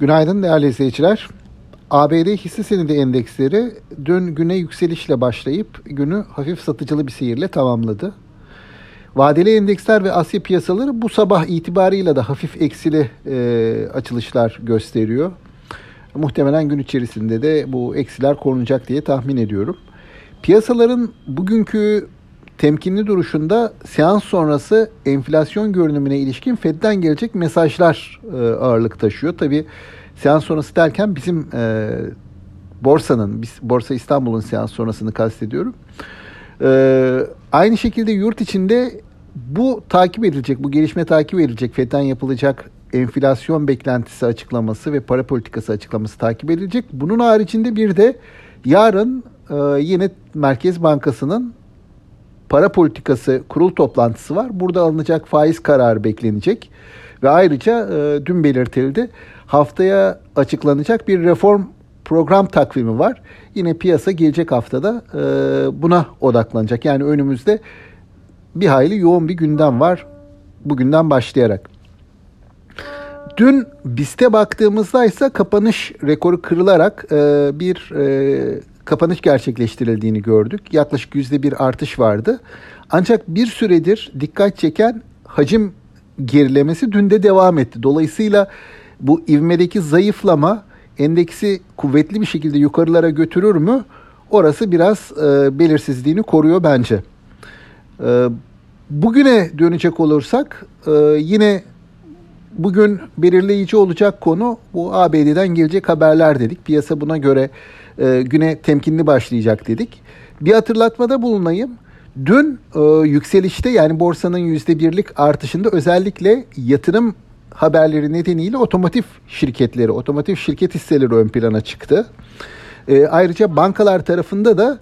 Günaydın değerli izleyiciler. ABD hisse senedi endeksleri dün güne yükselişle başlayıp günü hafif satıcılı bir seyirle tamamladı. Vadeli endeksler ve Asya piyasaları bu sabah itibarıyla da hafif eksili e, açılışlar gösteriyor. Muhtemelen gün içerisinde de bu eksiler korunacak diye tahmin ediyorum. Piyasaların bugünkü temkinli duruşunda seans sonrası enflasyon görünümüne ilişkin Fed'den gelecek mesajlar e, ağırlık taşıyor. Tabii seans sonrası derken bizim e, borsanın, biz, Borsa İstanbul'un seans sonrasını kastediyorum. E, aynı şekilde yurt içinde bu takip edilecek, bu gelişme takip edilecek. Fed'den yapılacak enflasyon beklentisi açıklaması ve para politikası açıklaması takip edilecek. Bunun haricinde bir de yarın e, yine Merkez Bankası'nın para politikası kurul toplantısı var. Burada alınacak faiz kararı beklenecek. Ve ayrıca e, dün belirtildi haftaya açıklanacak bir reform program takvimi var. Yine piyasa gelecek haftada e, buna odaklanacak. Yani önümüzde bir hayli yoğun bir gündem var bugünden başlayarak. Dün BIST'e baktığımızda ise kapanış rekoru kırılarak e, bir e, kapanış gerçekleştirildiğini gördük. Yaklaşık yüzde bir artış vardı. Ancak bir süredir dikkat çeken hacim gerilemesi dün de devam etti. Dolayısıyla bu ivmedeki zayıflama endeksi kuvvetli bir şekilde yukarılara götürür mü? Orası biraz e, belirsizliğini koruyor bence. E, bugüne dönecek olursak e, yine bugün belirleyici olacak konu bu ABD'den gelecek haberler dedik. Piyasa buna göre e, güne temkinli başlayacak dedik. Bir hatırlatmada bulunayım. Dün e, yükselişte yani borsanın %1'lik artışında özellikle yatırım haberleri nedeniyle otomotiv şirketleri, otomotiv şirket hisseleri ön plana çıktı. E, ayrıca bankalar tarafında da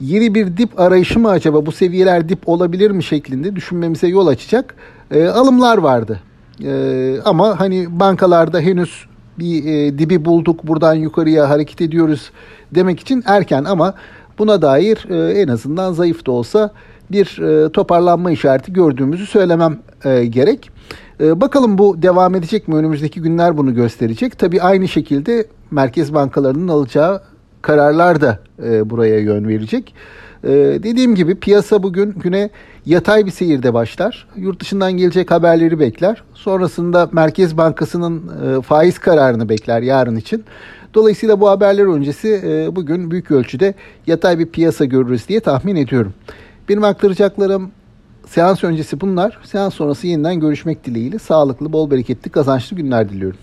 yeni bir dip arayışı mı acaba bu seviyeler dip olabilir mi şeklinde düşünmemize yol açacak e, alımlar vardı. E, ama hani bankalarda henüz bir e, dibi bulduk buradan yukarıya hareket ediyoruz demek için erken ama buna dair e, en azından zayıf da olsa bir e, toparlanma işareti gördüğümüzü söylemem e, gerek. E, bakalım bu devam edecek mi? Önümüzdeki günler bunu gösterecek. Tabii aynı şekilde merkez bankalarının alacağı kararlar da e, buraya yön verecek. E, dediğim gibi piyasa bugün güne yatay bir seyirde başlar. Yurt dışından gelecek haberleri bekler. Sonrasında Merkez Bankası'nın e, faiz kararını bekler yarın için. Dolayısıyla bu haberler öncesi e, bugün büyük ölçüde yatay bir piyasa görürüz diye tahmin ediyorum. Benim aktaracaklarım seans öncesi bunlar. Seans sonrası yeniden görüşmek dileğiyle sağlıklı, bol bereketli, kazançlı günler diliyorum.